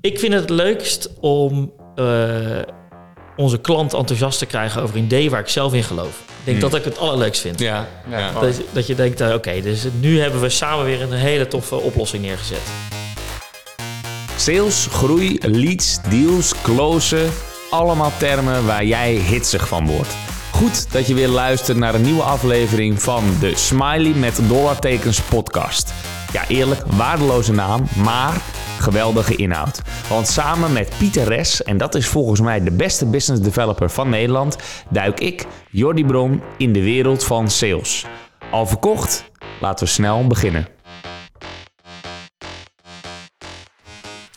Ik vind het leukst om eh, onze klant enthousiast te krijgen over een idee waar ik zelf in geloof. Ik denk Hmm. dat ik het allerleukst vind. Ja, ja. Dat, je- dat je denkt, eh, oké, dus nu hebben we samen weer een hele toffe oplossing neergezet. Sales, groei, leads, deals, closen. Allemaal termen waar jij hitsig van wordt. Goed dat je weer luistert naar een nieuwe aflevering van de Smiley met dollartekens podcast. Ja, eerlijk, waardeloze naam, maar geweldige inhoud. Want samen met Pieter Res, en dat is volgens mij de beste business developer van Nederland, duik ik, Jordi Bron, in de wereld van sales. Al verkocht? Laten we snel beginnen.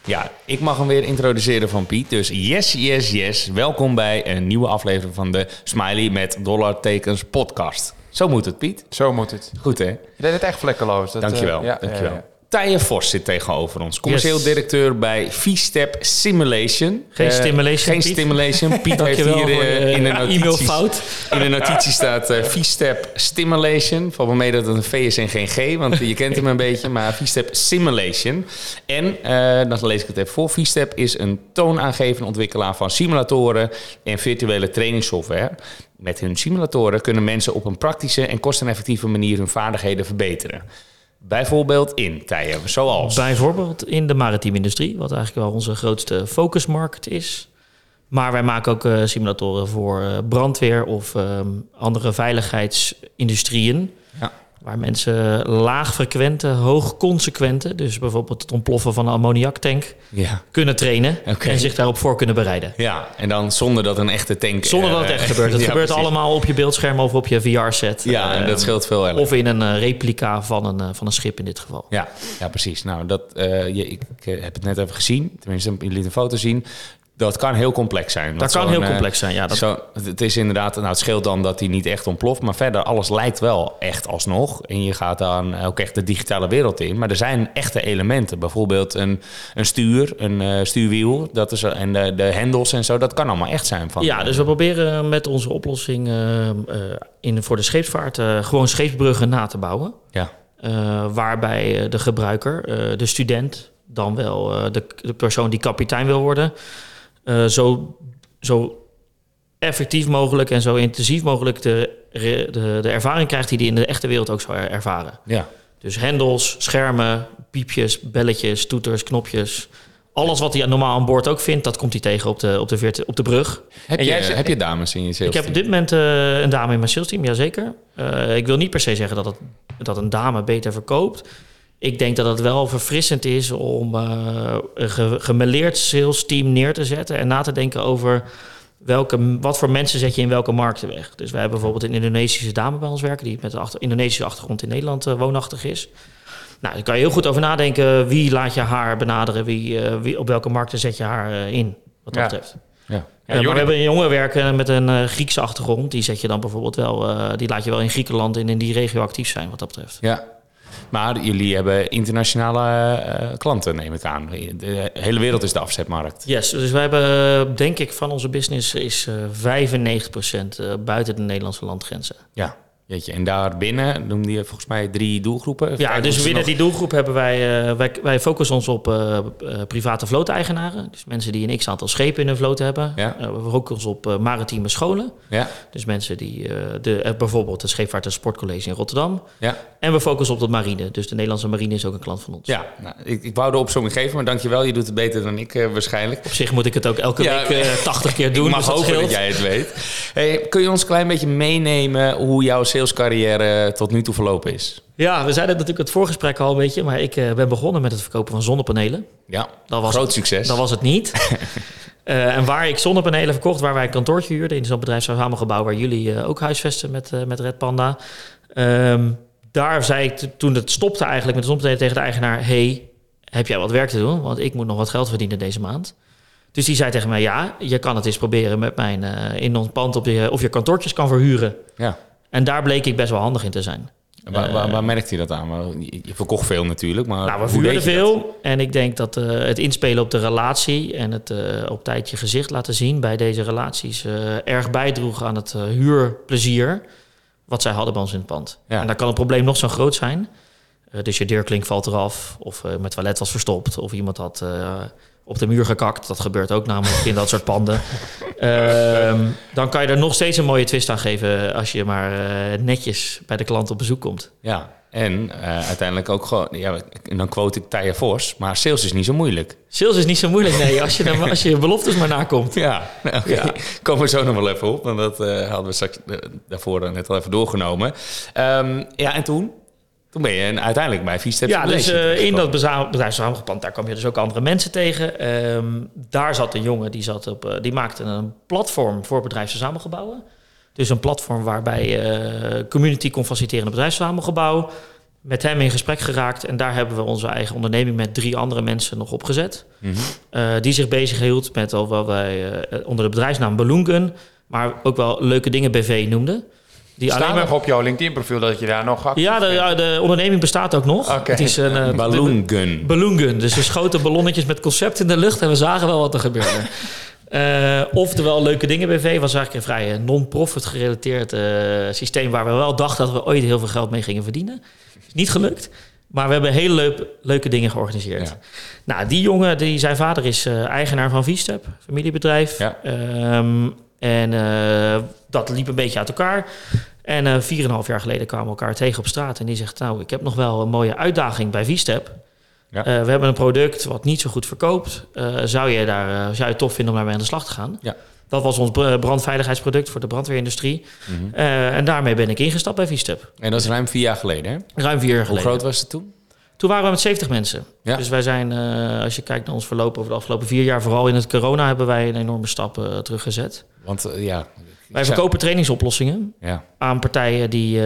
Ja, ik mag hem weer introduceren van Piet. Dus yes, yes, yes. Welkom bij een nieuwe aflevering van de Smiley met dollartekens podcast. Zo moet het, Piet. Zo moet het. Goed, hè? Je deed het echt vlekkeloos. Dat, Dankjewel. eh, ja, dankjewel. ja, ja. Tije Vos zit tegenover ons. Commercieel Yes. directeur bij V-Step Simulation. Geen Eh, stimulation, Geen Piet. stimulation. Piet heeft hier de in de notities... In de notitie staat eh V-Step Stimulation. Val me mee dat het een V is en geen G, want je kent hem een beetje. Maar V-Step Simulation. En, dan lees ik het even voor. V-Step is een toonaangevende ontwikkelaar van simulatoren en virtuele trainingssoftware. Met hun simulatoren kunnen mensen op een praktische en kosteneffectieve manier hun vaardigheden verbeteren. Bijvoorbeeld in tijden zoals... Bijvoorbeeld in de maritieme industrie, wat eigenlijk wel onze grootste focusmarkt is. Maar wij maken ook eh, simulatoren voor eh, brandweer of ehm, andere veiligheidsindustrieën. Ja. Waar mensen laagfrequente, hoogconsequente, dus bijvoorbeeld het ontploffen van een ammoniaktank, Ja. kunnen trainen en zich daarop voor kunnen bereiden. ja, en dan zonder dat een echte tank... Zonder dat het eh, echt gebeurt. Het ja, gebeurt precies. allemaal op je beeldscherm of op je VR-set. Ja, en dat scheelt veel. Of in een eh, replica van een, eh, van een schip in dit geval. Ja, ja, precies. Nou, dat, eh, je, ik eh, heb het net even gezien. Tenminste, je liet een foto zien. Dat kan heel complex zijn. Dat kan heel eh, complex zijn, ja. Dat, Zo, het is inderdaad, nou het scheelt dan dat hij niet echt ontploft, maar verder alles lijkt wel echt alsnog. En je gaat dan ook echt de digitale wereld in. Maar er zijn echte elementen, bijvoorbeeld een, een stuur, een eh, stuurwiel, dat is, en de, de hendels en zo, dat kan allemaal echt zijn. Van, Ja, dus we proberen met onze oplossing eh, eh, in, voor de scheepsvaart eh, gewoon scheepsbruggen na te bouwen. ja, Eh, waarbij eh, de gebruiker, eh, de student, dan wel eh, de, de persoon die kapitein wil worden, eh, zo, zo effectief mogelijk en zo intensief mogelijk de, de, de ervaring krijgt die hij in de echte wereld ook zou er- ervaren. ja. Dus hendels, schermen, piepjes, belletjes, toeters, knopjes. Alles wat hij normaal aan boord ook vindt, dat komt hij tegen op de, op de, virtu- op de brug. Heb, En je, jij zegt- heb je dames in je sales Ik heb op dit moment eh, een dame in mijn sales team, jazeker. Eh ik wil niet per se zeggen dat, het, dat een dame beter verkoopt. Ik denk dat het wel verfrissend is om eh, een ge- gemeleerd sales team neer te zetten en na te denken over welke, wat voor mensen zet je in welke markten weg. Dus wij hebben bijvoorbeeld een Indonesische dame bij ons werken die met een achter, Indonesische achtergrond in Nederland eh, woonachtig is. Nou, daar kan je heel goed over nadenken. Wie laat je haar benaderen? Wie, eh, wie, op welke markten zet je haar in? Wat dat Ja. betreft. Ja. We hebben een jongen werken met een Griekse achtergrond. Die zet je dan bijvoorbeeld wel, die laat je wel in Griekenland en in die regio actief zijn, wat dat betreft. Ja. Maar jullie hebben internationale eh, klanten, neem ik aan. De hele wereld is de afzetmarkt. Yes, dus wij hebben, denk ik, van onze business is eh 95% eh, buiten de Nederlandse landgrenzen. Ja, jeetje. En daarbinnen noemde je volgens mij drie doelgroepen. Ja, dus binnen nog- die doelgroep hebben wij, eh, wij, wij focussen ons op eh, private vlooteigenaren. Dus mensen die een x-aantal schepen in hun vloot hebben. Ja. We focussen ons op maritieme scholen. Ja, Dus mensen die de, bijvoorbeeld het Scheepvaart en Sportcollege in Rotterdam. ja, En we focussen op de marine. Dus de Nederlandse marine is ook een klant van ons. ja. Nou, ik, ik wou de opzomming geven, maar dankjewel. Je doet het beter dan ik waarschijnlijk. Op zich moet ik het ook elke Ja, week eh 80 keer doen. ik mag dus dat hopen dat jij het weet. Hey, kun je ons een klein beetje meenemen hoe jouw salescarrière tot nu toe verlopen is? Ja, we zeiden natuurlijk het voorgesprek al een beetje. Maar ik eh, ben begonnen met het verkopen van zonnepanelen. Ja, Dat was groot het, succes. Dat was het niet. Eh, en waar ik zonnepanelen verkocht, waar wij een kantoortje huurden... in zo'n bedrijfsverzamelgebouw waar jullie eh, ook huisvesten met, eh, met Red Panda. Ehm, daar zei ik toen het stopte eigenlijk met de zonnepanelen tegen de eigenaar... hey, heb jij wat werk te doen? Want ik moet nog wat geld verdienen deze maand. Dus die zei tegen mij, ja, je kan het eens proberen met mijn... eh, in ons pand op je, of je kantoortjes kan verhuren. Ja. En daar bleek ik best wel handig in te zijn. Waar, waar, waar merkt hij dat aan? Je verkocht veel natuurlijk, maar Nou, we vuurden dat? veel. En ik denk dat eh, het inspelen op de relatie en het eh, op tijd je gezicht laten zien bij deze relaties eh, erg bijdroeg aan het eh, huurplezier wat zij hadden bij ons in het pand. Ja. En daar kan het probleem nog zo groot zijn. Eh, dus je deurklink valt eraf, of eh, mijn toilet was verstopt, of iemand had, eh, op de muur gekakt. Dat gebeurt ook namelijk in dat soort panden. Ehm, dan kan je er nog steeds een mooie twist aan geven als je maar eh, netjes bij de klant op bezoek komt. Ja, en eh, uiteindelijk ook gewoon, ja, en dan quote ik Taya Vos, maar sales is niet zo moeilijk. Sales is niet zo moeilijk, nee, als je, dan- als je beloftes maar nakomt. Ja, nou. Ja. komen we zo nog wel even op, want dat eh, hadden we straks daarvoor dan net al even doorgenomen. Ehm, ja, en toen? Toen ben je uiteindelijk bij Viesteps Ja, dus eh, in dat bedrijfssamenpand, daar kwam je dus ook andere mensen tegen. Ehm, daar zat een jongen, die, zat op, eh, die maakte een platform voor bedrijfsverzamelgebouwen. Dus een platform waarbij je community kon faciliteren een bedrijfsverzamelgebouw. Met hem in gesprek geraakt en daar hebben we onze eigen onderneming met drie andere mensen nog opgezet. Mhm. Die zich bezighield met al wat wij onder de bedrijfsnaam Balloon Gun, maar ook wel leuke dingen BV noemden. Die Staat nog op jouw LinkedIn-profiel dat je daar nog actief Ja, de, de onderneming bestaat ook nog. Het is een eh, Balloon Gun. Balloon gun. Dus we schoten ballonnetjes met concept in de lucht en we zagen wel wat er gebeurde. Eh oftewel, Leuke Dingen BV was eigenlijk een vrij eh, non-profit gerelateerd eh, systeem... waar we wel dachten dat we ooit heel veel geld mee gingen verdienen. Is niet gelukt. Maar we hebben hele leuk- leuke dingen georganiseerd. Ja. Nou, die jongen, die, zijn vader is eh, eigenaar van Vstep, familiebedrijf. Ja. Ehm, en eh, dat liep een beetje uit elkaar. En eh 4,5 jaar geleden kwamen we elkaar tegen op straat. En die zegt, nou, ik heb nog wel een mooie uitdaging bij Vstep. Ja. Eh, we hebben een product wat niet zo goed verkoopt. Zou, je daar, zou je het tof vinden om daarmee aan de slag te gaan? Ja. Dat was ons br- brandveiligheidsproduct voor de brandweerindustrie. Mhm. En daarmee ben ik ingestapt bij Vstep. En dat is ruim vier jaar geleden, hè? Ruim vier jaar Hoe geleden. groot was het toen? Toen waren we met 70 mensen. Ja. Dus wij zijn, eh, als je kijkt naar ons verloop over de afgelopen vier jaar, vooral in het corona, hebben wij een enorme stap eh, teruggezet. Want eh, ja... Wij zou- verkopen trainingsoplossingen Ja. aan partijen die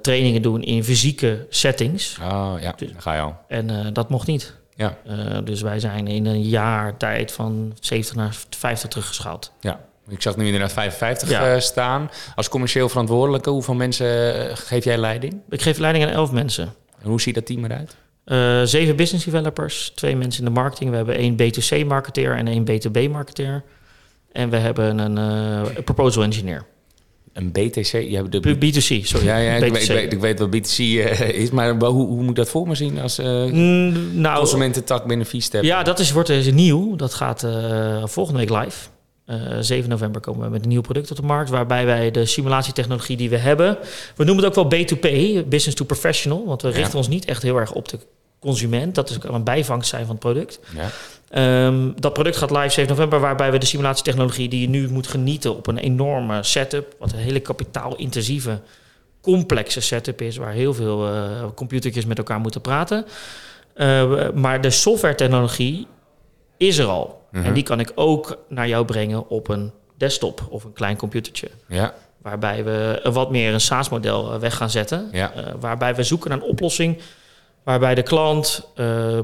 trainingen doen in fysieke settings. Oh, ja, daar ga je al. En dat mocht niet. Ja. Dus wij zijn in een jaar tijd van 70 naar 50 teruggeschaald. Ja. Ik zag nu inderdaad 55 Ja. eh, staan. Als commercieel verantwoordelijke, hoeveel mensen geef jij leiding? Ik geef leiding aan 11 mensen. En hoe ziet dat team eruit? Eh, zeven business developers, twee mensen in de marketing. We hebben één B2C-marketeer en één B2B-marketeer. En we hebben een eh, proposal engineer. Een BTC? Je hebt de... B- B2C, sorry. ja, ja ik, B2C. weet, ik, weet, ik weet wat BTC eh, is, maar hoe, hoe moet dat voor me zien als Mm, nou, consumententak binnen ja, dat is, wordt dus nieuw. Dat gaat volgende week live. Eh 7 november komen we met een nieuw product op de markt... waarbij wij de simulatietechnologie die we hebben... we noemen het ook wel B2P, business to professional... want we Ja. richten ons niet echt heel erg op de consument. Dat is kan een bijvangst zijn van het product. Ja. Ehm, dat product gaat live 7 november, waarbij we de simulatietechnologie die je nu moet genieten op een enorme setup, wat een hele kapitaalintensieve, complexe setup is, waar heel veel eh computertjes met elkaar moeten praten. Eh, maar de software-technologie is er al. Mhm. En die kan ik ook naar jou brengen op een desktop of een klein computertje. Ja, Waarbij we wat meer een SaaS-model eh, weg gaan zetten. Ja. Eh, waarbij we zoeken naar een oplossing waarbij de klant eh,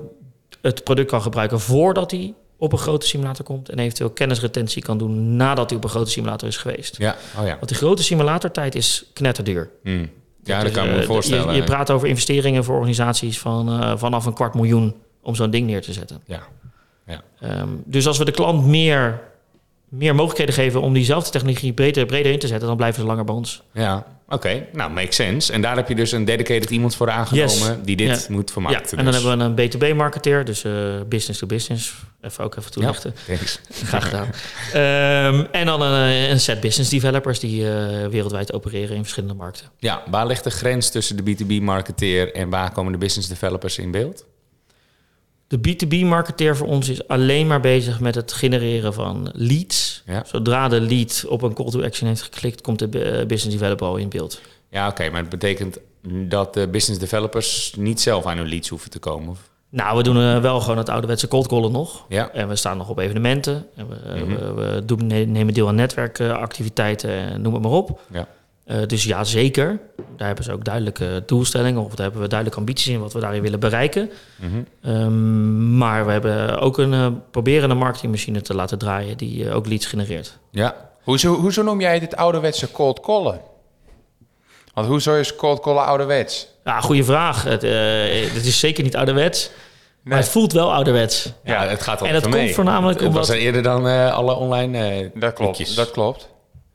het product kan gebruiken voordat hij op een grote simulator komt. En eventueel kennisretentie kan doen nadat hij op een grote simulator is geweest. ja, oh ja. Want die grote simulatortijd is knetterduur. Hmm. Ja, Dat dat kan ik me voorstellen. Je, je praat over investeringen voor organisaties van vanaf een kwart miljoen om zo'n ding neer te zetten. Ja, Ehm, dus als we de klant meer, meer mogelijkheden geven om diezelfde technologie breder, breder in te zetten, dan blijven ze langer bij ons. ja. oké. Nou, makes sense. En daar heb je dus een dedicated iemand voor aangenomen Yes. die dit Ja. moet vermarkten. ja, en dan dus. hebben we een B2B-marketeer, dus eh, business to business. Even ook even toelichten. Thanks. Graag gedaan. Ehm, en dan een, een set business developers die eh, wereldwijd opereren in verschillende markten. Ja, waar ligt de grens tussen de B2B-marketeer en waar komen de business developers in beeld? De B2B-marketeer voor ons is alleen maar bezig met het genereren van leads. Ja. Zodra de lead op een call to action heeft geklikt, komt de eh, business developer al in beeld. Ja, oké, maar het betekent dat de business developers niet zelf aan hun leads hoeven te komen. of- Nou, we doen eh, wel gewoon het ouderwetse cold callen nog. Ja, En we staan nog op evenementen. En we, eh, Mhm. we, we doen, ne- nemen deel aan netwerkactiviteiten, en noem het maar op. ja. Eh, dus ja, zeker. Daar hebben ze ook duidelijke doelstellingen of daar hebben we duidelijke ambities in wat we daarin willen bereiken. Mhm. Ehm, maar we hebben ook een, eh, proberen een marketingmachine te laten draaien die eh, ook leads genereert. ja. Hoezo, hoezo noem jij dit ouderwetse cold callen? Want hoezo is cold callen ouderwets? Ja, goede vraag. Het, het is zeker niet ouderwets, maar het voelt wel ouderwets. Ja, het gaat al En dat komt mee. voornamelijk Het was omdat- er eerder dan alle online eh Dat klopt, dat klopt.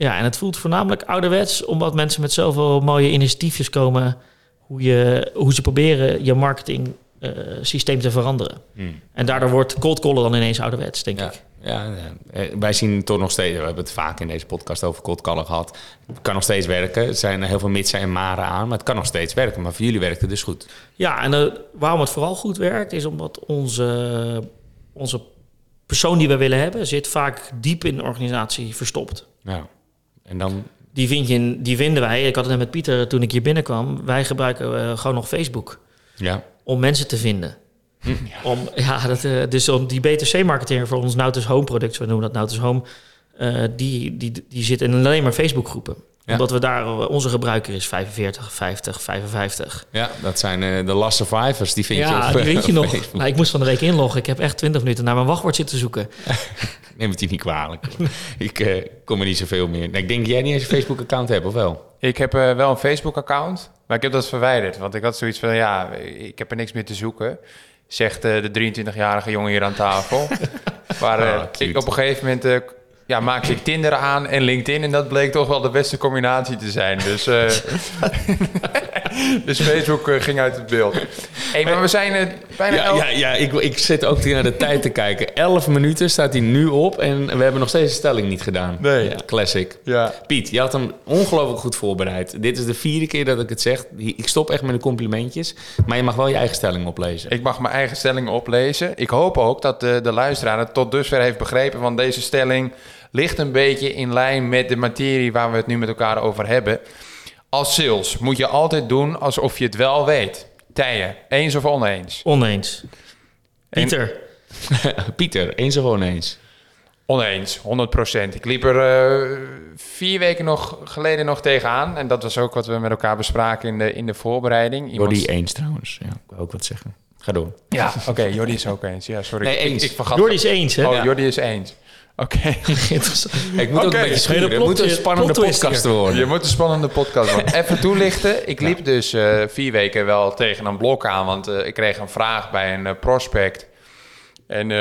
Ja, en het voelt voornamelijk ouderwets, omdat mensen met zoveel mooie initiatiefjes komen, hoe, je, hoe ze proberen je marketing eh, systeem te veranderen. Hmm. En daardoor wordt cold callen dan ineens ouderwets, denk Ja, ik. ja, ja. Eh, wij zien toch nog steeds, we hebben het vaak in deze podcast over cold callen gehad. Het kan nog steeds werken. Er zijn heel veel mitsen en maren aan, maar het kan nog steeds werken. Maar voor jullie werkt het dus goed. Ja, en eh, waarom het vooral goed werkt, is omdat onze, onze persoon die we willen hebben, zit vaak diep in de organisatie verstopt. Ja. En dan, Die, vind je die vinden wij, ik had het net met Pieter toen ik hier binnenkwam, wij gebruiken eh, gewoon nog Facebook ja. om mensen te vinden. Om, ja, dat, eh, dus om die BTC-marketeer voor ons Nautus Home product, we noemen dat Nautus Home, eh, die, die, die zit in alleen maar Facebook-groepen. Ja. Omdat we daar, eh, onze gebruiker is 45, 50, 55. ja, dat zijn eh, de last survivors. Die vind je ja, die eh, weet je op nog. Nou, ik moest van de week inloggen. Ik heb echt 20 minuten naar mijn wachtwoord zitten zoeken. Neem het je niet kwalijk. ik eh, kom er niet zoveel meer. Nou, ik denk jij niet eens een Facebook-account hebt, of wel? Ik heb eh, wel een Facebook-account, maar ik heb dat verwijderd. Want ik had zoiets van, ja, ik heb er niks meer te zoeken. Zegt eh, de 23-jarige jongen hier aan tafel. maar eh, Ah, ik, op een gegeven moment eh, ja, maakte ik Tinder aan en LinkedIn. En dat bleek toch wel de beste combinatie te zijn. Dus, eh, dus Facebook eh, ging uit het beeld. hey, maar we zijn eh, bijna... Ja, elf- ja, ja ik, ik zit ook naar de tijd te kijken. 11 minuten staat hij nu op en we hebben nog steeds de stelling niet gedaan. Nee. Ja, classic. ja. Piet, je had hem ongelooflijk goed voorbereid. Dit is de vierde keer dat ik het zeg. Ik stop echt met de complimentjes. Maar je mag wel je eigen stelling oplezen. Ik mag mijn eigen stelling oplezen. Ik hoop ook dat de, de luisteraar het tot dusver heeft begrepen. Want deze stelling ligt een beetje in lijn met de materie waar we het nu met elkaar over hebben. Als sales moet je altijd doen alsof je het wel weet. Tijen, eens of oneens? Oneens. En- Pieter. Pieter, eens of oneens? Oneens, 100%. Ik liep er eh, vier weken nog geleden nog tegenaan. En dat was ook wat we met elkaar bespraken in de, in de voorbereiding. Iemand- Jordi eens trouwens. Ja, ik wil ook wat zeggen. Ga door. Ja, oké, Jordi is ook eens. Ja, sorry. Nee, Ik-. Ik, vergat. Jordi is eens, hè? Oh, Ja. Jordi is eens. Oké. Interessant. Ik moet ook Oké. een beetje schuren. Het moet een spannende podcast worden. Je moet een spannende podcast worden. Even toelichten. Ik liep dus eh, vier weken wel tegen een blok aan, want eh, ik kreeg een vraag bij een eh, prospect. En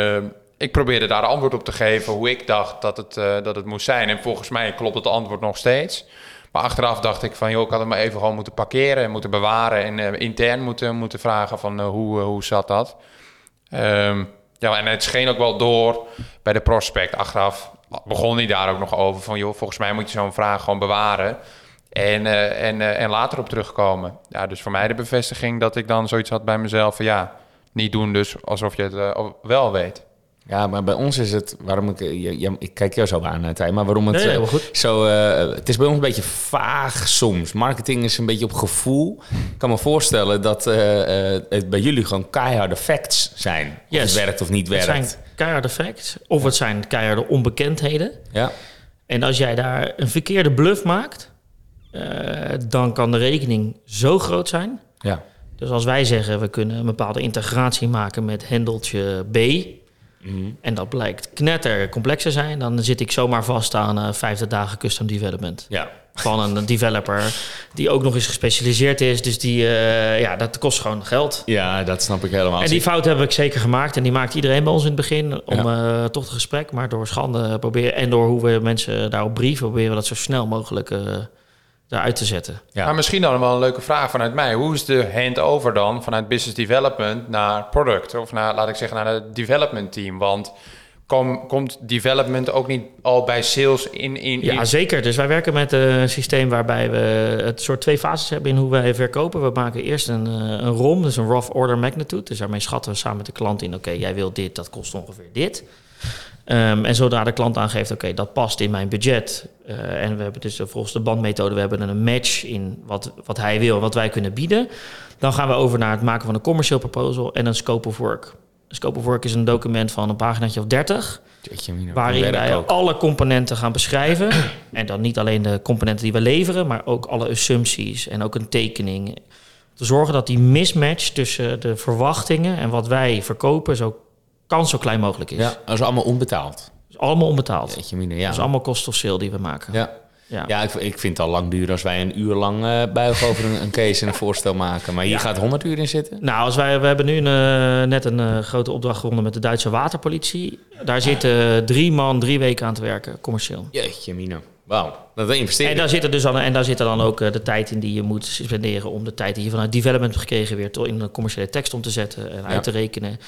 ik probeerde daar antwoord op te geven hoe ik dacht dat het, eh, dat het moest zijn. En volgens mij klopt het antwoord nog steeds. Maar achteraf dacht ik van, joh, ik had het maar even gewoon moeten parkeren en moeten bewaren. En eh, intern moeten, moeten vragen van, hoe, hoe zat dat? Ehm, ja, en het scheen ook wel door bij de prospect. Achteraf begon hij daar ook nog over van... joh, volgens mij moet je zo'n vraag gewoon bewaren... En, eh, en, eh, en later op terugkomen. Ja, dus voor mij de bevestiging dat ik dan zoiets had bij mezelf... van ja, niet doen dus alsof je het eh, wel weet. Ja, maar bij ons is het, waarom ik, ik kijk jou zo aan, eh, Thij, maar waarom het Nee, eh, goed. zo, eh, het is bij ons een beetje vaag soms. Marketing is een beetje op gevoel. Ik kan me voorstellen dat het bij jullie gewoon keiharde facts zijn. Of Yes. het werkt of niet Het werkt. zijn keiharde facts. Of het zijn keiharde onbekendheden. Ja, En als jij daar een verkeerde bluff maakt, dan kan de rekening zo groot zijn. ja. Dus als wij zeggen, we kunnen een bepaalde integratie maken met hendeltje B... Mhm. en dat blijkt knetter complexer zijn... dan zit ik zomaar vast aan eh 50 dagen custom development. ja. Van een developer die ook nog eens gespecialiseerd is. Dus die, eh, ja, dat kost gewoon geld. Ja, dat snap ik helemaal. En die fout heb ik zeker gemaakt. En die maakt iedereen bij ons in het begin om eh, toch het gesprek. Maar door schande proberen en door hoe we mensen daarop brieven, proberen we dat zo snel mogelijk eruit te zetten. Ja. Maar misschien dan wel een leuke vraag vanuit mij. Hoe is de handover dan vanuit business development naar product? Of naar, laat ik zeggen, naar het development team? Want kom, komt development ook niet al bij sales in... in, Ja, zeker. Dus wij werken met een systeem waarbij we het soort twee fases hebben in hoe wij verkopen. We maken eerst een, eh, een ROM, dus een Rough Order Magnitude. Dus daarmee schatten we samen met de klant in, oké, jij wil dit, dat kost ongeveer dit. Ehm, en zodra de klant aangeeft, oké, dat past in mijn budget. eh, en we hebben dus eh, volgens de bandmethode, we hebben een match in wat, wat hij wil, wat wij kunnen bieden. Dan gaan we over naar het maken van een commercial proposal en een scope of work. Een scope of work is een document van een paginaatje of 30. Jeetje, Mina, Waarin wij ook. alle componenten gaan beschrijven. en dan niet alleen de componenten die we leveren, maar ook alle assumpties en ook een tekening. Te zorgen dat die mismatch tussen de verwachtingen en wat wij verkopen zo kan zo klein mogelijk is. Ja, dat is allemaal onbetaald. Dus allemaal onbetaald. Jeetje, Dat ja. is allemaal kost of sale die we maken. Ja. Ja. Ja, ik, ik vind het al lang duur als wij een uur lang eh, buigen over een, een case en een voorstel maken. Maar hier Ja. gaat 100 uur in zitten. Nou, als wij, we hebben nu een, eh, net een eh, grote opdracht gewonnen met de Duitse waterpolitie. Daar zitten drie man drie weken aan te werken, commercieel. Jeetje, Mina. Wauw, dat investering. En daar, zit er dus dan, en daar zit er dan ook eh, de tijd in die je moet spenderen om de tijd die je vanuit development hebt gekregen weer in een commerciële tekst om te zetten en uit te rekenen.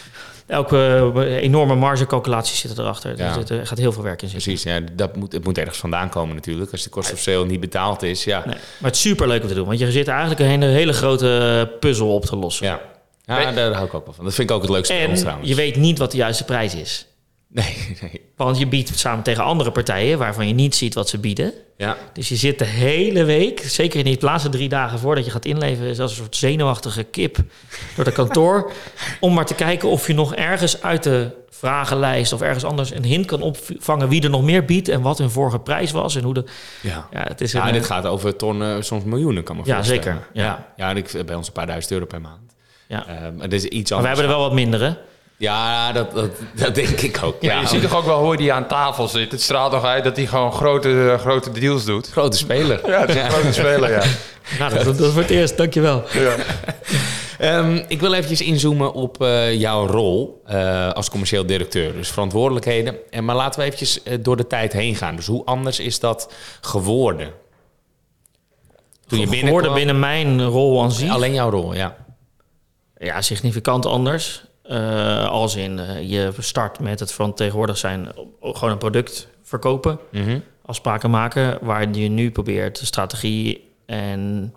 Elke eh, enorme margecalculatie zit erachter. Ja. Er zit, er gaat heel veel werk in zitten. Precies, ja, dat moet, het moet ergens vandaan komen natuurlijk. Als de kost of sale niet betaald is, ja. Nee, maar het is super leuk om te doen, want je zit eigenlijk een hele, grote puzzel op te lossen. Ja, ja daar hou ik ook wel van. Dat vind ik ook het leukste ons En trouwens. je weet niet wat de juiste prijs is. Nee, nee. Want je biedt samen tegen andere partijen waarvan je niet ziet wat ze bieden. Ja, Dus je zit de hele week, zeker in die laatste drie dagen voordat je gaat inleveren, is als een soort zenuwachtige kip door de kantoor. om maar te kijken of je nog ergens uit de vragenlijst of ergens anders een hint kan opvangen wie er nog meer biedt en wat hun vorige prijs was. En hoe de. ja. Ja, het is Ja, dit gaat over tonnen, soms miljoenen, kan me Ja, voorstellen. zeker, ja. ja. ja en ik, bij ons een paar duizend euro per maand. ja. Eh, maar dit is iets Maar we anders. hebben er wel wat minder, hè? Ja, dat, dat, dat denk ik ook. Ja, Ja, je ziet toch ook wel hoe die aan tafel zit. Het straalt toch uit dat hij gewoon grote, eh, grote deals doet. Grote speler. Ja, het is een grote speler, ja. Nou, dat, dat is voor het eerst, dankjewel. ja. Ehm, ik wil eventjes inzoomen op eh, jouw rol eh, als commercieel directeur. Dus verantwoordelijkheden. En, maar laten we eventjes door de tijd heen gaan. Dus hoe anders is dat geworden? Toen je Geworden binnenkwam? binnen mijn rol aan zich. Alleen jouw rol, ja. Ja, significant anders. Eh, als in eh, je start met het van tegenwoordig zijn gewoon een product verkopen, Mhm. afspraken maken, waar je nu probeert strategie en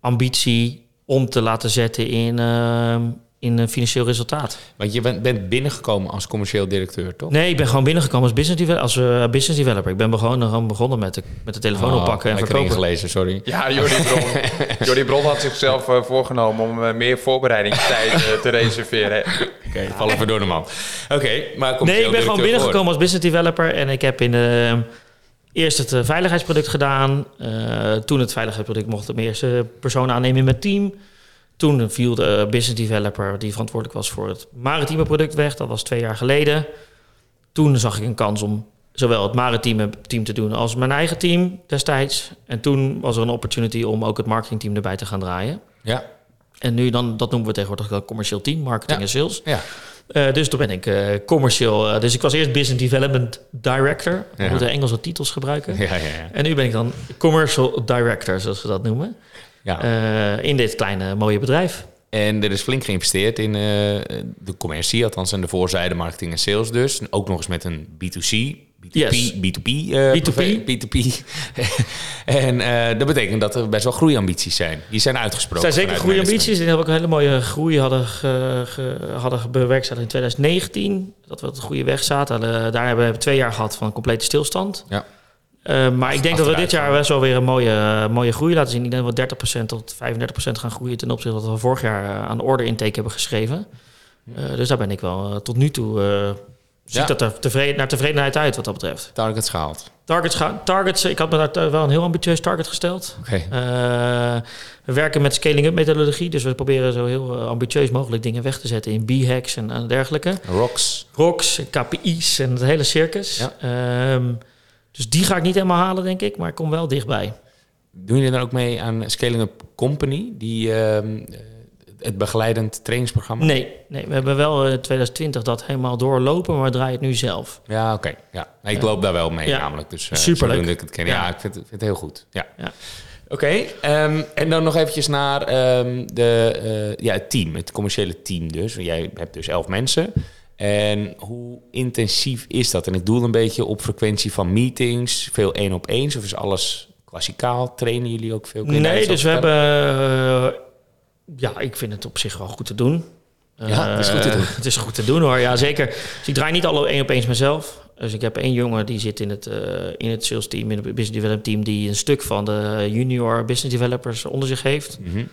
ambitie om te laten zetten in, eh, in een financieel resultaat. Want je bent, bent binnengekomen als commercieel directeur, toch? Nee, ik ben gewoon binnengekomen als business, devel- als, eh, business developer. Ik ben gewoon, gewoon begonnen met de, met de telefoon Oh, oppakken en verkopen. ingelezen, sorry. Ja, Jordi Bron. Jordi Bron had zichzelf eh, voorgenomen om eh, meer voorbereidingstijd eh, te reserveren. Oké, val even door de man. Oké, maar Nee, ik ben gewoon binnengekomen als business developer en ik heb in de, eerst het eh, veiligheidsproduct gedaan. Eh, toen het veiligheidsproduct mocht ik mijn eerste persoon aannemen in mijn team. Toen viel de business developer die verantwoordelijk was voor het maritieme product weg. Dat was twee jaar geleden. Toen zag ik een kans om zowel het maritieme team te doen als mijn eigen team destijds. En toen was er een opportunity om ook het marketingteam erbij te gaan draaien. Ja, En nu dan, dat noemen we tegenwoordig een commercieel team, marketing Ja. en sales. ja. Eh, dus toen ben ik eh, commercieel. eh, dus ik was eerst business development director. We Ja. moeten Engelse titels gebruiken. ja, ja, ja. En nu ben ik dan commercial director, zoals we dat noemen. Ja. eh, in dit kleine mooie bedrijf. En er is flink geïnvesteerd in eh, de commercie, althans aan de voorzijde marketing en sales dus. En ook nog eens met een B2C, B2P, Yes. B2P, eh, B2P. profe- B2P. en eh, dat betekent dat er best wel groeiambities zijn. Die zijn Er uitgesproken. zijn zeker vanuit goede management. ambities. Die hebben ook een hele mooie groei hadden, ge, ge- hadden bewerkstelligd in 2019. Dat we op de goede weg zaten. Daar hebben we twee jaar gehad van complete stilstand. Ja. Eh, maar ik denk dat we dit jaar best wel weer een mooie, mooie groei laten zien. Ik denk dat we 30% tot 35% gaan groeien ten opzichte van wat we vorig jaar eh, aan order intake hebben geschreven. Eh, dus daar ben ik wel eh, tot nu toe. eh ziet Ja. dat er tevreden, naar tevredenheid uit wat dat betreft. Targets gehaald. Targets, targets ik had me daar eh, wel een heel ambitieus target gesteld. Eh, we werken met scaling-up methodologie, dus we proberen zo heel eh, ambitieus mogelijk dingen weg te zetten in B-hacks en, en dergelijke. Rocks. ROCs, KPI's en het hele circus. Ja. Ehm, dus die ga ik niet helemaal halen, denk ik, maar ik kom wel dichtbij. Doen jullie dan ook mee aan Scaling Up Company, die, eh, het begeleidend trainingsprogramma? Nee, nee, we hebben wel in 2020 dat helemaal doorlopen, maar we draaien het nu zelf. Ja, oké. Ja. Ik loop daar wel mee Ja. namelijk. Dus, uh, Superleuk. ik het ken. Ja, Ja. ik vind, het- vind het heel goed. Ja. Ja. Oké, ehm, en dan nog eventjes naar ehm, de, eh, ja, het team, het commerciële team dus. Jij hebt dus elf mensen. En hoe intensief is dat? En ik doel een beetje op frequentie van meetings, veel één op één, of is alles klassikaal? Trainen jullie ook veel? Nee, dus we hebben... eh, ja, ik vind het op zich wel goed te doen. Ja, het is goed te Eh, doen. het is goed te doen hoor, ja zeker. Dus ik draai niet alle één op eens mezelf. Dus ik heb één jongen die zit in het, eh, in het sales team, in het business development team, die een stuk van de junior business developers onder zich heeft. Mhm.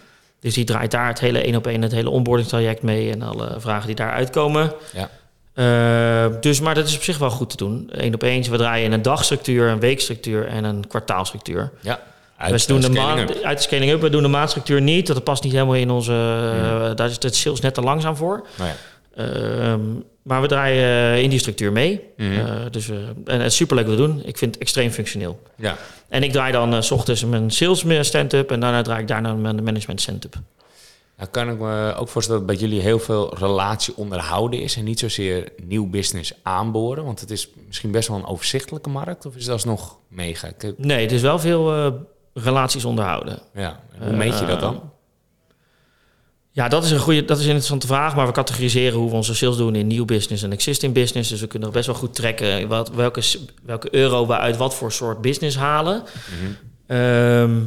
Dus die draait daar het hele één op één, het hele onboarding traject mee en alle vragen die daar uitkomen. Ja. Eh, dus, maar dat is op zich wel goed te doen. Eén op één. We draaien een dagstructuur, een weekstructuur en een kwartaalstructuur. Ja. we doen de maand, uit de scaling up. We doen de maandstructuur niet. Dat past niet helemaal in onze. eh, daar is het sales net te langzaam voor. Nou ja. Ehm, maar we draaien eh, in die structuur mee. Mhm. Eh, dus, we en het is superleuk wat we doen. Ik vind het extreem functioneel. ja. En ik draai dan eh, s ochtends mijn sales stand-up en daarna draai ik daarna mijn management stand-up. Nou kan ik me ook voorstellen dat bij jullie heel veel relatie onderhouden is en niet zozeer nieuw business aanboren. Want het is misschien best wel een overzichtelijke markt, of is dat alsnog mega? Ik Nee, het is wel veel eh, relaties onderhouden. ja, en hoe meet je dat dan? Ja, dat is een goede, dat is een interessante vraag. Maar we categoriseren hoe we onze sales doen in nieuw business en existing business. Dus we kunnen best wel goed trekken wat, welke, welke euro we uit wat voor soort business halen. Ehm,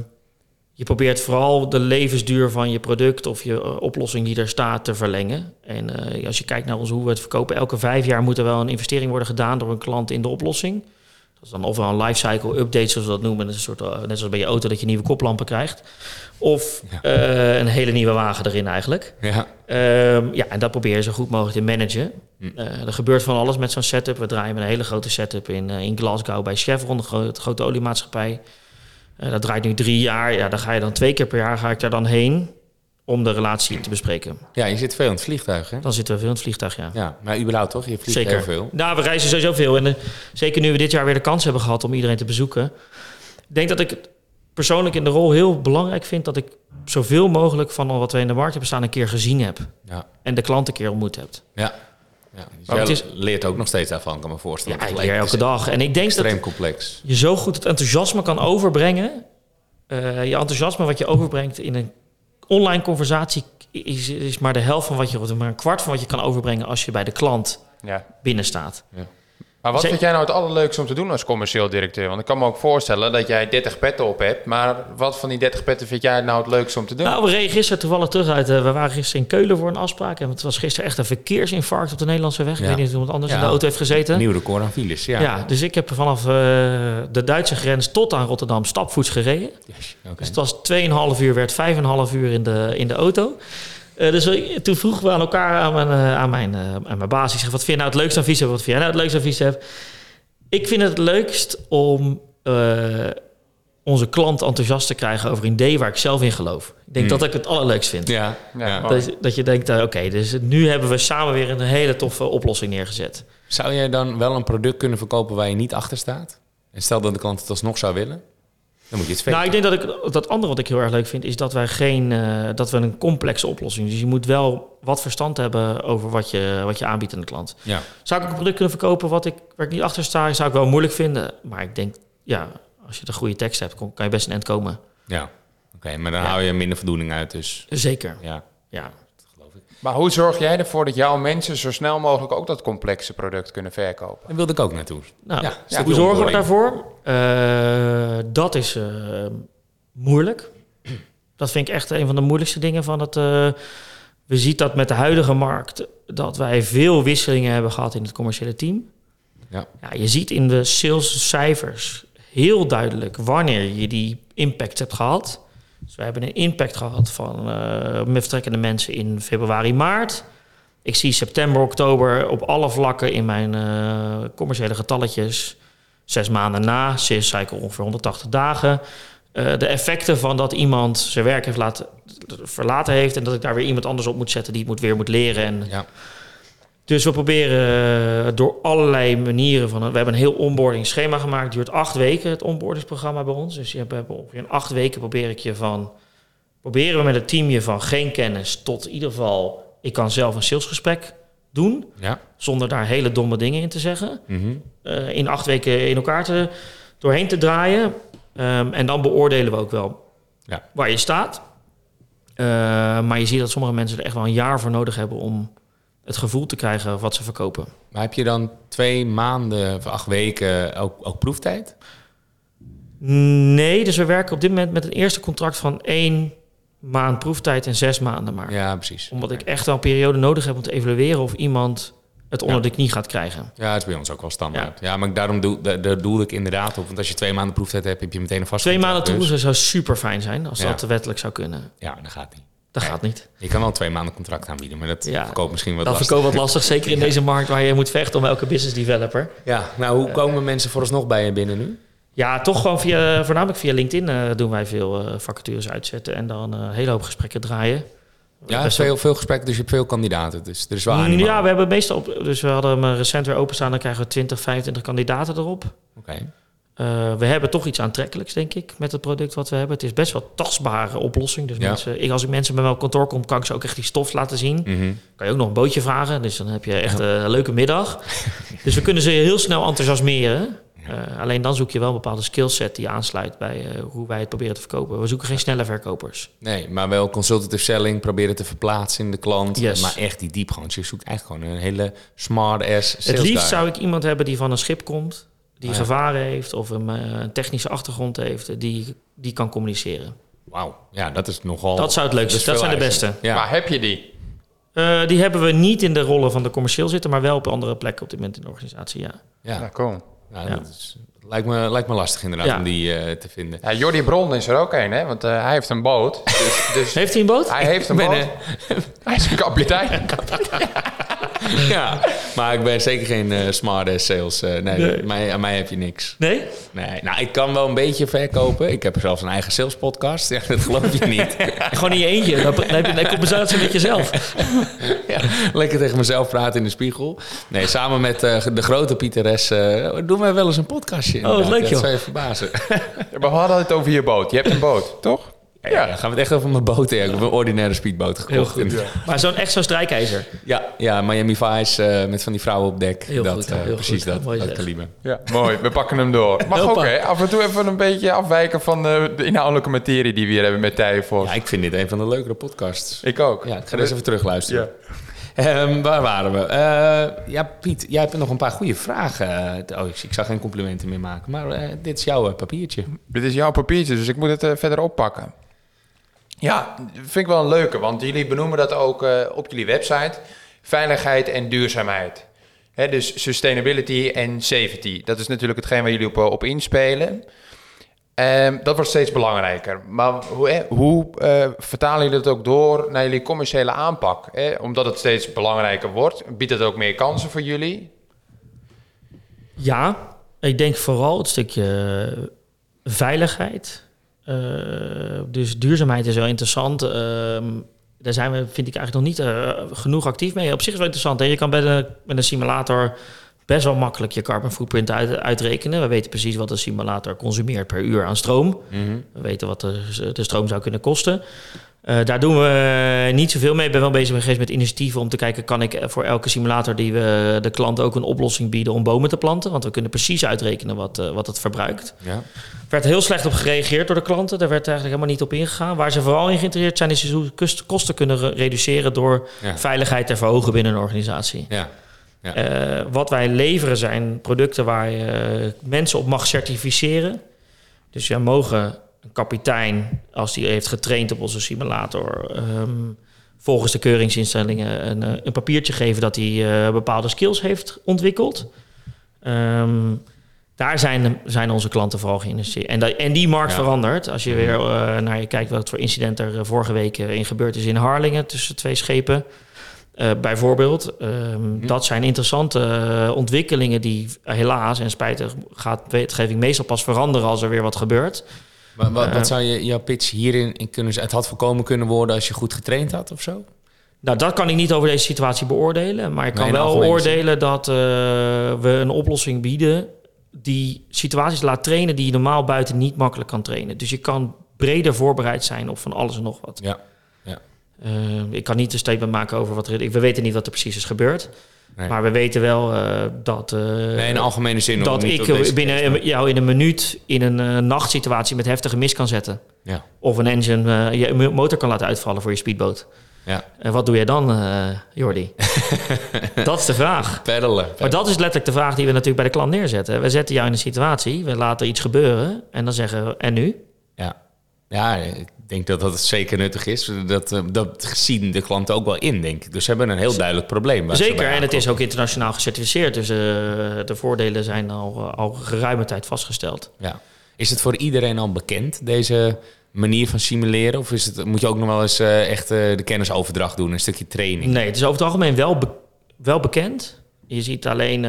je probeert vooral de levensduur van je product of je eh, oplossing die er staat te verlengen. En eh, als je kijkt naar ons, hoe we het verkopen, elke vijf jaar moet er wel een investering worden gedaan door een klant in de oplossing. Dat is dan ofwel een lifecycle update, zoals we dat noemen. Dat is een soort, eh, net zoals bij je auto dat je nieuwe koplampen krijgt. Of Ja. eh, een hele nieuwe wagen erin eigenlijk. Ja, Ehm, ja, en dat probeer je zo goed mogelijk te managen. Hm. Eh, er gebeurt van alles met zo'n setup. We draaien met een hele grote setup in, in Glasgow bij Chevron, de grote, grote oliemaatschappij. Dat draait nu drie jaar. Ja, dan ga je dan twee keer per jaar ga ik daar dan heen om de relatie te bespreken. ja, je zit veel in het vliegtuig, hè? Dan zitten we veel in het vliegtuig, ja. Ja, maar überhaupt toch? Je vliegt Zeker. heel veel. Nou, we reizen sowieso veel. En eh, zeker nu we dit jaar weer de kans hebben gehad om iedereen te bezoeken. Ik denk dat ik het persoonlijk in de rol heel belangrijk vind dat ik zoveel mogelijk van wat we in de markt hebben staan een keer gezien heb. Ja, En de klant een keer ontmoet hebt. ja. ja. Dus Maar het is- leert ook nog steeds daarvan, kan me voorstellen. Ja, ik leer elke dag. En ik denk dat complex. je zo goed het enthousiasme kan overbrengen. Eh, je enthousiasme wat je overbrengt in een online conversatie is, is maar de helft van wat je, of maar een kwart van wat je kan overbrengen als je bij de klant Ja. binnen staat. Maar wat vind jij nou het allerleukste om te doen als commercieel directeur? Want ik kan me ook voorstellen dat jij 30 petten op hebt. Maar wat van die 30 petten vind jij nou het leukste om te doen? Nou, we reden gisteren toevallig terug uit. eh, we waren gisteren in Keulen voor een afspraak. En het was gisteren echt een verkeersinfarct op de Nederlandse weg. Ik weet niet of iemand anders Ja. in de auto heeft gezeten. Nieuw record aan files, ja. Ja. dus ik heb vanaf eh, de Duitse grens tot aan Rotterdam stapvoets gereden. Yes, oké. Dus het was 2,5 uur, werd 5,5 uur in de, in de auto. Eh, dus we- toen vroegen we aan elkaar, aan mijn, eh, aan mijn, eh, aan mijn baas, ik zeg, wat vind je nou het leukste aan Visep? Wat vind jij nou het leukste aan Visep? Ik vind het het leukst om eh, onze klant enthousiast te krijgen over een idee waar ik zelf in geloof. Ik denk Hmm. dat ik het allerleukst vind. Ja, Ja. Dat, dat je denkt, oké, dus nu hebben we samen weer een hele toffe oplossing neergezet. Zou jij dan wel een product kunnen verkopen waar je niet achter staat? En stel dat de klant het alsnog zou willen, dan moet je het faken. Nou, ik denk dat ik dat andere wat ik heel erg leuk vind, is dat wij geen eh, dat we een complexe oplossing. Dus je moet wel wat verstand hebben over wat je, wat je aanbiedt aan de klant. Ja. Zou ik een product kunnen verkopen wat ik, waar ik niet achter sta, zou ik wel moeilijk vinden. Maar ik denk, ja, als je de goede tekst hebt, kan je best een eind komen. Ja. Oké, maar dan Ja. hou je minder voldoening uit, dus Zeker, ja, ja. Maar hoe zorg jij ervoor dat jouw mensen zo snel mogelijk ook dat complexe product kunnen verkopen? Daar wilde ik ook naartoe. Nou, Ja, hoe zorgen we daarvoor? Eh, dat is eh, moeilijk. Dat vind ik echt een van de moeilijkste dingen van het. eh, we zien dat met de huidige markt dat wij veel wisselingen hebben gehad in het commerciële team. Ja. Ja, je ziet in de salescijfers heel duidelijk wanneer je die impact hebt gehad. We hebben een impact gehad van eh met vertrekkende mensen in februari, maart. Ik zie september, oktober op alle vlakken in mijn eh, commerciële getalletjes. Zes maanden na, sales cycle ongeveer 180 dagen. Eh, de effecten van dat iemand zijn werk heeft laten, verlaten heeft... en dat ik daar weer iemand anders op moet zetten die het moet, weer moet leren. En Ja. Dus we proberen eh, door allerlei manieren van... We hebben een heel onboarding schema gemaakt. Het duurt acht weken, het onboardingsprogramma bij ons. Dus je hebt, ongeveer in acht weken probeer ik je van... Proberen we met het team je van geen kennis tot in ieder geval... Ik kan zelf een salesgesprek doen, Ja. zonder daar hele domme dingen in te zeggen. Mhm. eh, in acht weken in elkaar te, doorheen te draaien. Ehm, en dan beoordelen we ook wel Ja. waar je staat. Eh, maar je ziet dat sommige mensen er echt wel een jaar voor nodig hebben... om het gevoel te krijgen wat ze verkopen. Maar heb je dan twee maanden of acht weken ook, ook proeftijd? Nee, dus we werken op dit moment met een eerste contract van één maand proeftijd en zes maanden maar. Ja, precies. Omdat ik echt wel een periode nodig heb om te evalueren of iemand het onder Ja. de knie gaat krijgen. Ja, het is bij ons ook wel standaard. Ja, maar daarom doe, daar, daar ik inderdaad op. Want als je twee maanden proeftijd hebt, heb je meteen een vast Twee maanden contract, toe dus- zou super fijn zijn als Ja. dat wettelijk zou kunnen. Ja, dat gaat niet. Dat Nee. gaat niet. Je kan wel twee maanden contract aanbieden, maar dat Ja. verkoopt misschien wat Dat lastig. verkoopt wat lastig, zeker in deze markt waar je moet vechten om elke business developer. Ja, nou hoe komen mensen vooralsnog bij je binnen nu? Ja, toch gewoon via, voornamelijk via LinkedIn eh, doen wij veel eh, vacatures uitzetten en dan eh, een hele hoop gesprekken draaien. Ja, veel, veel gesprekken, dus je hebt veel kandidaten. Dus er is wel animo. Ja, we hebben meestal op, dus we hadden hem recent weer openstaan, dan krijgen we 20, 25 kandidaten erop. Oké. Eh, we hebben toch iets aantrekkelijks, denk ik, met het product wat we hebben. Het is best wel tastbare oplossing. Dus Ja. mensen, ik, als ik mensen bij mij op kantoor kom, kan ik ze ook echt die stof laten zien. Mhm. Kan je ook nog een bootje vragen. Dus dan heb je echt een leuke middag. dus we kunnen ze heel snel enthousiasmeren. Eh, alleen dan zoek je wel een bepaalde skillset die aansluit bij eh, hoe wij het proberen te verkopen. We zoeken geen snelle verkopers. Nee, maar wel consultative selling, proberen te verplaatsen in de klant. Yes. Maar echt die diepgang. Je zoekt eigenlijk gewoon een hele smart-ass sales Het liefst guy. zou ik iemand hebben die van een schip komt, die Ah, ja. gevaren heeft of een, eh, een technische achtergrond heeft, die, die kan communiceren. Wauw, ja, dat is nogal... Dat zou het leukste. is Dat zijn de beste. Ja. Maar heb je die? Eh, die hebben we niet in de rollen van de commercieel zitten, maar wel op andere plekken op dit moment in de organisatie. Ja. ja. Ja, kom. Nou, Ja. Dat is, lijkt, me, lijkt me lastig inderdaad Ja. om die eh, te vinden. Ja, Jordi Bron is er ook een, hè? Want eh, hij heeft een boot. Dus, dus Heeft hij een boot? hij heeft een boot. Hij is een kapitein. ja, maar ik ben zeker geen eh smart-ass sales. eh, nee, Nee. Mij, aan mij heb je niks. Nee? Nee, nou, ik kan wel een beetje verkopen. Ik heb zelfs een eigen sales podcast. Ja, dat geloof je niet. Gewoon in je eentje. Dan, dan heb je een compensatie met jezelf. ja, lekker tegen mezelf praten in de spiegel. Nee, samen met eh, de grote Pieteres eh, doen wij wel eens een podcastje. inderdaad. leuk, Dat joh. zou je verbazen. We hadden het over je boot. Je hebt een boot, toch? Ja, ja, dan gaan we het echt over mijn boot hebben. Ik heb een ordinaire speedboot gekocht. Heel goed. En- Maar zo'n echt zo'n strijkijzer. Ja, ja, Miami Vice eh, met van die vrouwen op dek. Heel dat, goed, eh, heel precies goed. dat, Mooi dat kaliber. Ja, mooi. We pakken hem door. Mag Hoppa. ook, hè? Af en toe even een beetje afwijken van eh, de inhoudelijke materie die we hier hebben met Thij voor. Ja, ik vind dit een van de leukere podcasts. Ik ook. Ja, ik ga eens even terugluisteren. Ehm, waar waren we? Eh, ja, Piet, jij hebt nog een paar goede vragen. Oh, ik, ik zou geen complimenten meer maken, maar eh, dit is jouw papiertje. Dit is jouw papiertje, dus ik moet het verder oppakken. Ja, vind ik wel een leuke, want jullie benoemen dat ook eh, op jullie website. Veiligheid en duurzaamheid. Hè, dus sustainability en safety. Dat is natuurlijk hetgeen waar jullie op, eh, op inspelen. Ehm, dat wordt steeds belangrijker. Maar hoe, hoe eh, vertalen jullie dat ook door naar jullie commerciële aanpak? Omdat het steeds belangrijker wordt, biedt het ook meer kansen voor jullie? Ja, ik denk vooral het stukje veiligheid. Eh, dus duurzaamheid is wel interessant. Ehm, daar zijn we, vind ik eigenlijk nog niet eh, genoeg actief mee. Op zich is wel interessant. Hè? Je kan bij de, met een simulator best wel makkelijk je carbon footprint uit, uitrekenen. We weten precies wat een simulator consumeert per uur aan stroom. We weten wat de, de stroom zou kunnen kosten. Eh, daar doen we niet zoveel mee. Ik ben wel bezig geweest met initiatieven om te kijken... kan ik voor elke simulator die we de klant ook een oplossing bieden... om bomen te planten? Want we kunnen precies uitrekenen wat, eh, wat het verbruikt. Ja. Er werd heel slecht op gereageerd door de klanten. Daar werd eigenlijk helemaal niet op ingegaan. Waar ze vooral in geïnteresseerd zijn... is hoe ze kost- kosten kunnen re- reduceren... door Ja. veiligheid te verhogen binnen een organisatie. Ja. Ja. Eh, wat wij leveren zijn producten waar je mensen op mag certificeren. Dus ja, mogen een kapitein, als die heeft getraind op onze simulator, ehm, volgens de keuringsinstellingen een, eh, een papiertje geven dat hij eh, bepaalde skills heeft ontwikkeld. Ehm, daar zijn, zijn onze klanten vooral geïnteresseerd. En, dat, en die markt Ja. verandert. Als je weer eh, naar je kijkt wat voor incident er vorige week in gebeurd is in Harlingen tussen twee schepen. Bijvoorbeeld. Ehm, Dat zijn interessante ontwikkelingen die helaas en spijtig gaat wetgeving meestal pas veranderen als er weer wat gebeurt. Maar wat, Eh, wat zou je, jouw pitch hierin in kunnen zijn? Het had voorkomen kunnen worden als je goed getraind had of zo? Nou, dat kan ik niet over deze situatie beoordelen. Maar ik kan wel oordelen dat eh, we een oplossing bieden die situaties laat trainen die je normaal buiten niet makkelijk kan trainen. Dus je kan breder voorbereid zijn op van alles en nog wat. Ja. Eh, ik kan niet een statement maken over wat er... ik- We weten niet wat er precies is gebeurd. Nee. Maar we weten wel eh, dat... eh, Nee, in de algemene zin. dat ik binnen jou in een minuut in een eh, nachtsituatie met heftige mis kan zetten. Ja. Of een engine, je mo- motor kan laten uitvallen voor je speedboot. Ja. En wat doe jij dan, Jordi? dat is de vraag. Peddelen. Maar dat is letterlijk de vraag die we natuurlijk bij de klant neerzetten. We zetten jou in een situatie, we laten iets gebeuren en dan zeggen we, en nu? Ja. Ja, ik denk dat dat zeker nuttig is. Dat, eh, dat zien de klanten ook wel in, denk ik. Dus ze hebben een heel duidelijk probleem. Zeker, en het is ook internationaal gecertificeerd. Dus eh, de voordelen zijn al, al geruime tijd vastgesteld. Ja. Is het voor iedereen al bekend, deze manier van simuleren? Of is het, moet je ook nog wel eens eh, echt de kennisoverdracht doen, een stukje training? Nee, het is over het algemeen wel, be- wel bekend. Je ziet alleen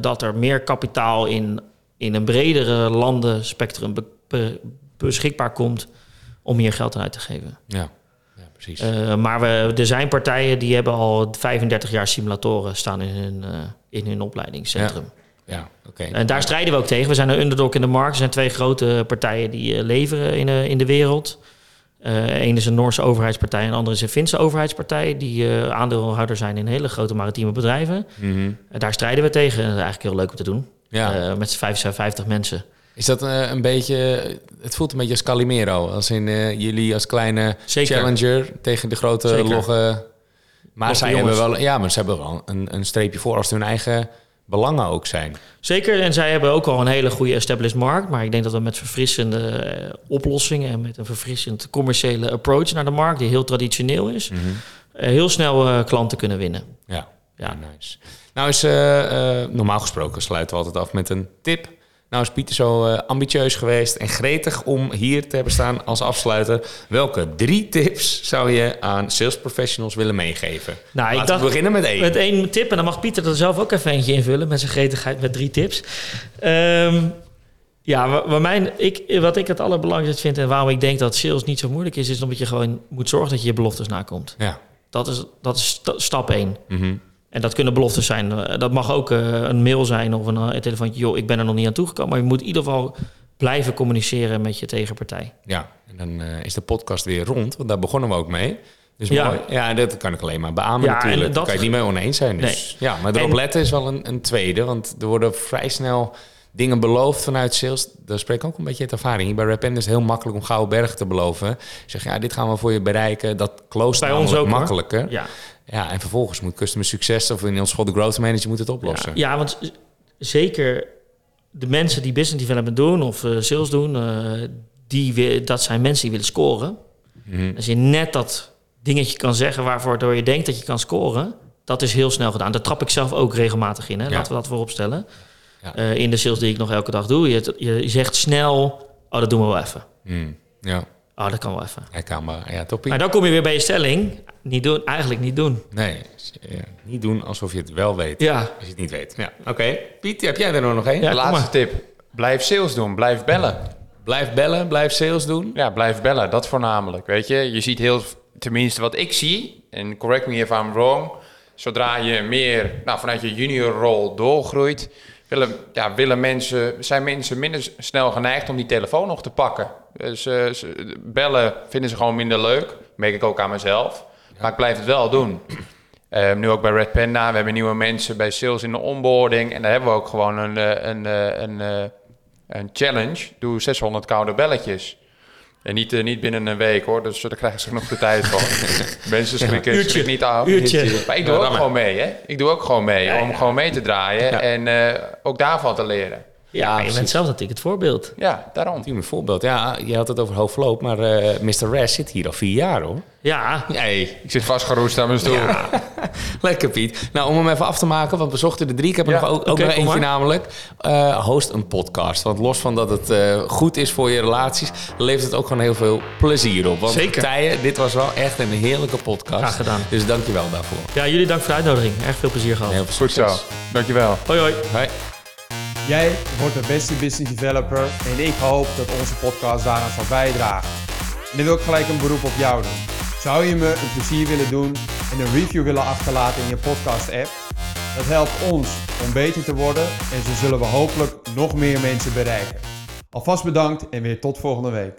dat er meer kapitaal in, in een bredere landenspectrum be- beschikbaar komt om hier geld aan uit te geven. Ja, ja precies. Eh, maar we, er zijn partijen die hebben al 35 jaar simulatoren staan in hun, eh, in hun opleidingscentrum. Ja, oké. En daar strijden we ook tegen. We zijn een underdog in de markt. Er zijn twee grote partijen die eh, leveren in, de in de wereld. Eén is een Noorse overheidspartij en de andere is een Finse overheidspartij. Die uh, aandeelhouder zijn in hele grote maritieme bedrijven. Mm En daar strijden we tegen. En dat is eigenlijk heel leuk om te doen. Ja. Uh, met 55 mensen. Is dat uh, een beetje... Het voelt een beetje als Calimero. Als in uh, jullie als kleine Zeker. challenger tegen de grote Zeker. logge... Maar Logge zij jongens. hebben wel, ja, maar ze hebben wel een, een streepje voor als hun eigen belangen ook zijn. Zeker, en zij hebben ook al een hele goede established markt. Maar ik denk dat we met verfrissende eh, oplossingen en met een verfrissend commerciële approach naar de markt, die heel traditioneel is, Mhm. eh, heel snel eh, klanten kunnen winnen. Ja, Ja. ja. nice. Nou is eh, eh, normaal gesproken sluiten we altijd af met een tip. Nou is Pieter zo eh, ambitieus geweest en gretig om hier te hebben staan als afsluiter. Welke drie tips zou je aan sales professionals willen meegeven? Nou, ik Laten dacht we beginnen met één. Met één tip, en dan mag Pieter er zelf ook even eentje invullen met zijn gretigheid met drie tips. Ehm, ja, wa- waar mijn, ik, wat ik het allerbelangrijkste vind en waarom ik denk dat sales niet zo moeilijk is, is omdat je gewoon moet zorgen dat je je beloftes nakomt. Ja. Dat is, dat is sta- stap één. Mhm. En dat kunnen beloftes zijn. Eh, Dat mag ook eh, een mail zijn of een, eh, telefoontje. Joh, ik ben er nog niet aan toegekomen. Maar je moet in ieder geval blijven communiceren met je tegenpartij. Ja, en dan is de podcast weer rond, want daar begonnen we ook mee. Dus Ja. mooi. Ja, dat kan ik alleen maar beamen Ja, natuurlijk. en Daar dat- kan je het niet mee oneens zijn. Dus. Ja, maar erop En- letten is wel een, een tweede. Want er worden vrij snel dingen beloofd vanuit sales. Daar spreek ik ook een beetje uit ervaring. Hier bij Rapend is het heel makkelijk om gouden bergen te beloven. Je zegt, ja, dit gaan we voor je bereiken. Dat close Bij ons ook, hoor. makkelijker. Ja, Ja, en vervolgens moet customer succes of in ons geval de growth manager moet het oplossen. ja, ja want zeker de mensen die business development doen of eh, sales doen, eh, die, dat zijn mensen die willen scoren. Mhm. Als je net dat dingetje kan zeggen waarvoor door je denkt dat je kan scoren, dat is heel snel gedaan. Daar trap ik zelf ook regelmatig in. Hè? Ja. Laten we dat voorop stellen. Ja. Eh, in de sales die ik nog elke dag doe. Je, je zegt snel, oh dat doen we wel even. Hmm. Ja, Oh, dat kan wel even. herkenbaar. Ja, toppie. Maar dan kom je weer bij je stelling. Niet doen, eigenlijk niet doen. Nee, ja, niet doen alsof je het wel weet. Ja, Als je het niet weet. Ja, oké. Piet, heb jij er nog één? Ja, de laatste maar. tip. Blijf sales doen. Blijf bellen. Blijf bellen, blijf sales doen. Ja, blijf bellen. Dat voornamelijk. Weet je, je ziet heel, tenminste wat ik zie, en correct me if I'm wrong, zodra je meer nou, vanuit je juniorrol doorgroeit, willen, ja, willen mensen, zijn mensen minder snel geneigd om die telefoon nog te pakken. Eh, ze- bellen vinden ze gewoon minder leuk. Merk ik ook aan mezelf. Maar ik blijf het wel doen. Eh, nu ook bij Red Panda. We hebben nieuwe mensen bij sales in de onboarding. En daar hebben we ook gewoon een, eh, een, eh, een, een challenge. Doe 600 koude belletjes. En niet, eh, niet binnen een week hoor, dus daar krijgen ze genoeg de tijd voor. Mensen schrikken, Uurtje. schrikken niet af. Uurtje. Maar ik doe Ja, ook gewoon mee, hè? Ik doe ook gewoon mee Ja, om ja. gewoon mee te draaien Ja. en eh, ook daarvan te leren. ja, je bent zelf natuurlijk het voorbeeld. Ja, daarom. Een voorbeeld. Ja, je had het over hoofdloop, maar eh Mr. Res zit hier al vier jaar hoor. Ja, Nee, Ik zit vastgeroest aan mijn stoel. lekker Piet. Nou, om hem even af te maken, want we zochten er drie. Ik heb er Ja, nog ook, ook oké, nog eentje maar. namelijk. Eh, host een podcast. Want los van dat het eh, goed is voor je relaties, levert het ook gewoon heel veel plezier op. Want Zeker. Tijen, dit was wel echt een heerlijke podcast. Graag gedaan. Dus dank je wel daarvoor. ja, jullie dank voor de uitnodiging. Erg veel plezier gehad. Heel veel Goed zo. Dankjewel. Hoi hoi. Hoi. Jij wordt de beste business developer en ik hoop dat onze podcast daaraan zal bijdragen. En dan wil ik gelijk een beroep op jou doen. Zou je me een plezier willen doen en een review willen achterlaten in je podcast app? Dat helpt ons om beter te worden en zo zullen we hopelijk nog meer mensen bereiken. Alvast bedankt en weer tot volgende week.